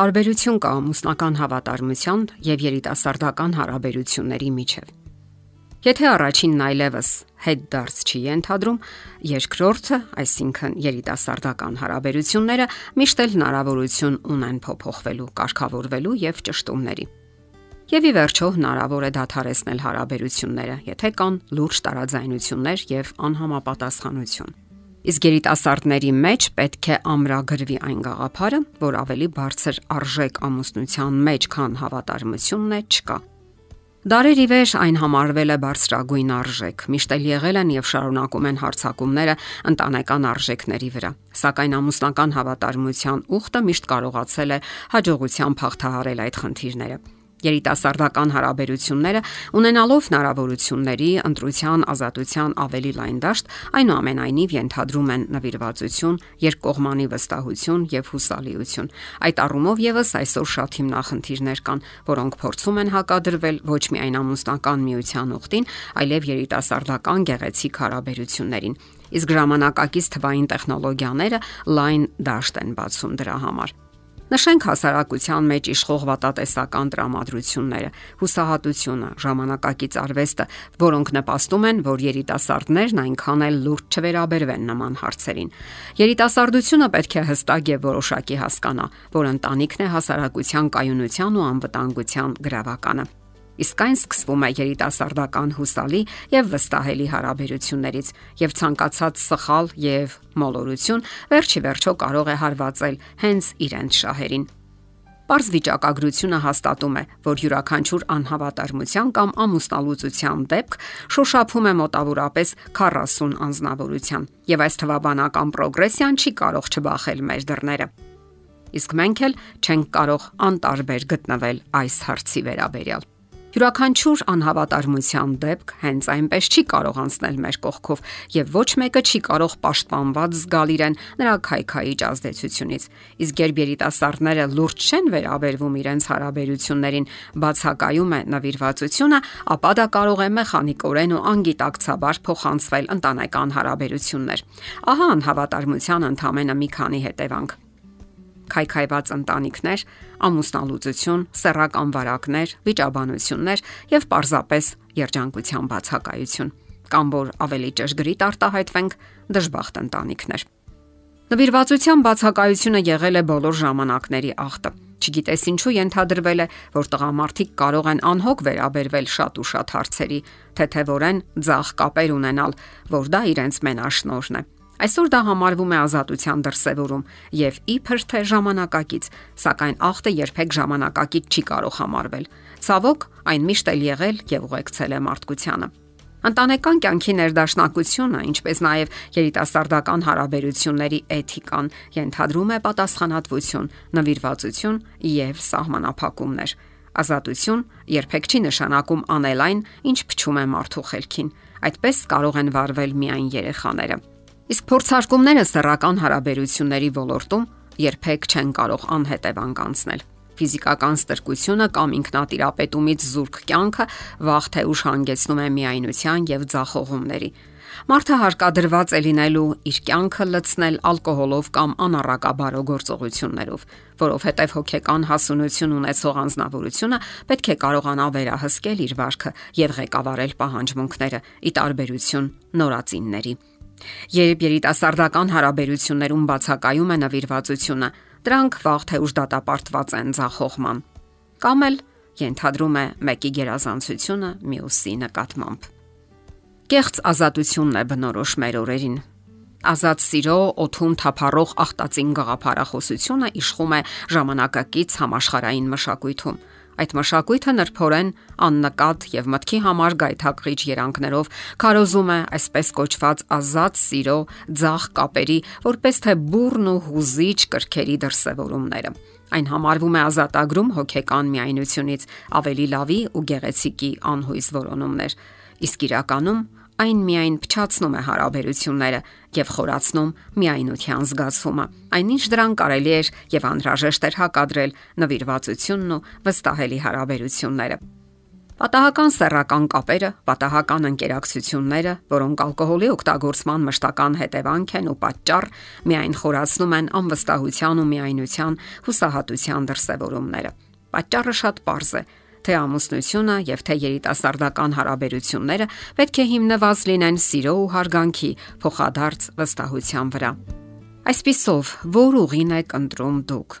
Տարբերություն կա ամուսնական հավատարմության եւ երիտասարդական հարաբերությունների միջեւ։ Եթե առաջինն այլևս հետ դարձ չի ենթադրում, երկրորդը, այսինքն երիտասարդական հարաբերությունները միշտ էլ հնարավորություն ունեն փոփոխվելու, կարգավորվելու եւ ճշտումների։ Եվ ի վերջո հնարավոր է դադարեցնել հարաբերությունները, եթե կան լուրջ տարաձայնություններ եւ անհամապատասխանություն։ Իսկ երիտասարդների մեջ պետք է ամրագրվի այն գաղափարը, որ ավելի բարձր արժեք ամուսնության մեջ, քան հավատարմությունն է, չկա։ Դարերի վեր այն համարվել է բարձրագույն արժեք, միշտ էլ եղել են եւ շարունակում են հարցակումները ընտանեկան արժեքների վրա։ Սակայն ամուսնական հավատարմության ուխտը միշտ կարողացել է հաջողությամբ հաղթահարել այդ խնդիրները։ Երիտասարդական հարաբերությունները ունենալով հնարավորությունների, ընտրության, ազատության ավելի լայն դաշտ, այնուամենայնիվ ենթադրում են նվիրվածություն, երկկողմանի վստահություն եւ հուսալիություն։ Այդ առումով եւս այսօր շատ հիմնախնդիրներ կան, որոնք փորձում են հակադրվել ոչ միայն ամուսնական միության ուխտին, այլև երիտասարդական գեղեցիկ հարաբերություններին իսկ ժամանակակից թվային տեխնոլոգիաները լայն դաշտ են բացում դրա համար։ Նշենք հասարակության մեջ իշխող վատատեսական տրամադրությունները, հուսահատությունը, ժամանակակից արվեստը, որոնք նպաստում են, որ երիտասարդներն այնքան էլ լուրջ չվերաբերվեն նման հարցերին։ Երիտասարդությունը պետք է հստակ եւ որոշակի հասկանա, որ ընտանիքն է հասարակության կայունության ու անվտանգության գրավականը իսկ այն սկսվում է երիտասարդական հուսալի եւ վստահելի հարաբերություններից եւ ցանկացած սխալ եւ մոլորություն վերջի վերջո կարող է հարվածել հենց իրենց շահերին։ Պարզ վիճակագրությունը հաստատում է, որ յուրաքանչյուր անհավատարմության կամ ամուսնալուծության դեպք շոշափում է մոտավորապես 40 անznավորության, եւ այս թվաբանական պրոգրեսիան չի կարող չբախել մեր դռները։ Իսկ մենք էլ չենք կարող անտարբեր գտնվել այս հարցի վերաբերյալ։ Յուրաքանչյուր անհավատարմության դեպք հենց այնպես չի կարող անցնել մեր կողքով եւ ոչ մեկը չի կարող պաշտպանված զգալ իրեն նրա քայքայիչ ազդեցությունից։ Իսկ երբ երիտասարդները լուրջ չեն վերաբերվում իրենց հարաբերություններին, բացակայում է նվիրվածությունը, ապա դա կարող է մեխանիկորեն ու անգիտակցաբար փոխանցվել ընտանեկան հարաբերություններ։ Ահա անհավատարմության ընդհանրապես մի քանի հետևանք քայքայված ընտանիքներ, ամուսնալուծություն, սեռական վարակներ, վիճաբանություններ եւ պարզապես երջանկության բացակայություն կամ որ ավելի ճշգրիտ արտահայտվենք դժբախտ ընտանիքներ։ Նվիրվածության բացակայությունը եղել է բոլոր ժամանակների ախտը։ Չգիտես ինչու ենթադրվել է, որ տղամարդիկ կարող են անհոգ վերաբերվել շատ ու շատ հարցերի, թեթևորեն ցախ կապեր ունենալ, որ դա իրենց մենաշնորհն է։ Այսօր դա համարվում է ազատության դրսևորում եւ իբր թե ժամանակակից, սակայն ախտը երբեք ժամանակակից չի կարող համարվել։ Ցավոք, այն միշտ էլ եղել եւ ուղեկցել է մարդկությանը։ Ընտանեկան կյանքի ներդաշնակությունը, ինչպես նաև երիտասարդական հարաբերությունների էթիկան ենթադրում է պատասխանատվություն, նվիրվածություն եւ սահմանափակումներ։ Ազատություն երբեք չի նշանակում անել այն, ինչ փչում է մարդու խելքին։ Այդպես կարող են վարվել միայն երեխաները։ Իսկ փորձարկումները սեռական հարաբերությունների ոլորտում երբեք չեն կարող անհետևանք անցնել ֆիզիկական ստրկությունը կամ ինքնատիրապետումից զուրկ կյանքը վաղ թե ուշ հանգեցնում է միայնության եւ ձախողումների։ Մարդը հարկադրված է լինելու իր կյանքը լցնել ալկոհոլով կամ անառակաբարո գործողություններով, որովհետև հոգեկան հասունություն ունեցող անznավորությունը պետք է կարողանա վերահսկել իր վարքը եւ ղեկավարել պահանջմունքները՝ ի տարբերություն նորածինների։ Երբ երիտասարդական հարաբերություններում բացակայում է նվիրվածությունը, դրանք վաղ թե ուշ դատապարտված են ցախողման։ Կամ էլ ենթադրում է մեկի գերազանցությունը մյուսի նկատմամբ։ Կեղծ ազատությունն է բնորոշ մեր օրերին։ Ազատ սիրո օթում թափառող ախտածին գաղափարախոսությունը իշխում է ժամանակակից համաշխարային մշակույթում Այդ մշակույթը նրբորեն աննկատ եւ մտքի համար գայթակղիչ երանգներով քարոզում է այսպես կոչված ազատ սիրո ձախ կապերի, որպես թե բուրն ու հուզիչ կրքերի դրսևորումները։ Այն համարվում է ազատագրում հոգեկան միայնությունից, ավելի լավի ու գեղեցիկի անհույս որոնումներ։ Իսկ իրականում այն միայն փչացնում է հարաբերությունները եւ խորացնում միայնության զգացումը։ Այնինչ դրան կարելի էր եւ անհրաժեշտ էր հակադրել նվիրվածությունն ու վստահելի հարաբերությունները։ Պատահական սեռական կապերը, պատահական ընկերակցությունները, որոնք ալկոհոլի օգտագործման մշտական հետևանք են ու պատճառ, միայն խորացնում են անվստահության ու միայնության հուսահատության դրսևորումները։ Պատճառը շատ པարզ է թե ամուսնությունը եւ թե երիտասարդական հարաբերությունները պետք է հիմնված լինեն սիրո ու հարգանքի փոխադարձ վստահության վրա։ Այսպիսով, որ ուղին եք ընտրում դուք։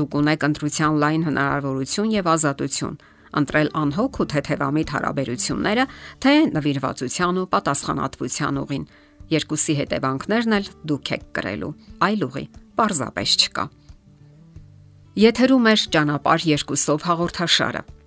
Դուք ունեք ընտրության լայն հնարավորություն եւ ազատություն ընտրել անհոգ ու թեթևամիտ հարաբերությունները, թե նվիրվածության ու պատասխանատվության ուղին։ Երկուսի հետևանքներն էլ դուք եք կրելու։ Այլ ուղի պարզապես չկա։ Եթերում է ճանապարհ երկուսով հաղորդաշարը։